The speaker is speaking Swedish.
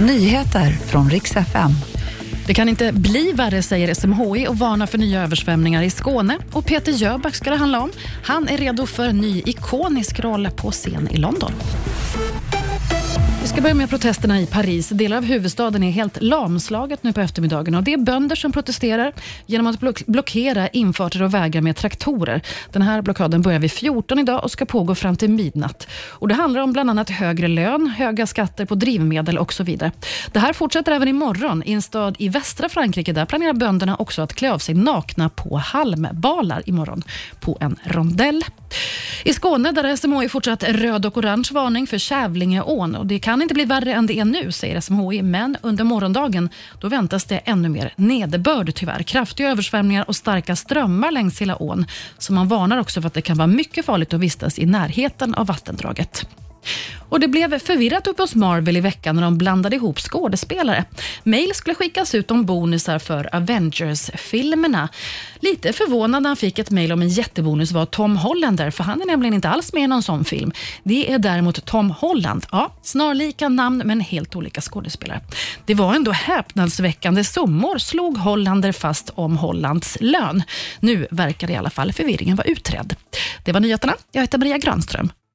Nyheter från riks FM. Det kan inte bli värre, säger SMHI och varnar för nya översvämningar i Skåne. Och Peter Jöback ska det handla om. Han är redo för en ny ikonisk roll på scen i London. Vi ska börja med protesterna i Paris. Delar av huvudstaden är helt lamslaget nu på eftermiddagen. Och det är bönder som protesterar genom att block blockera infarter och vägar med traktorer. Den här blockaden börjar vid 14 idag och ska pågå fram till midnatt. Och det handlar om bland annat högre lön, höga skatter på drivmedel och så vidare. Det här fortsätter även imorgon. I en stad i västra Frankrike där planerar bönderna också att klä av sig nakna på halmbalar imorgon på en rondell. I Skåne där SMHI fortsatt röd och orange varning för Kävlingeån. Och det kan inte bli värre än det är nu, säger SMHI, men under morgondagen då väntas det ännu mer nederbörd tyvärr. Kraftiga översvämningar och starka strömmar längs hela ån. Så man varnar också för att det kan vara mycket farligt att vistas i närheten av vattendraget. Och Det blev förvirrat uppe hos Marvel i veckan när de blandade ihop skådespelare. Mail skulle skickas ut om bonusar för Avengers-filmerna. Lite förvånad när han fick ett mail om en jättebonus var Tom Hollander, för han är nämligen inte alls med i någon sån film. Det är däremot Tom Holland. Ja, snarlika namn, men helt olika skådespelare. Det var ändå häpnadsväckande summor slog Hollander fast om Hollands lön. Nu verkar i alla fall förvirringen vara utredd. Det var nyheterna. Jag heter Maria Granström.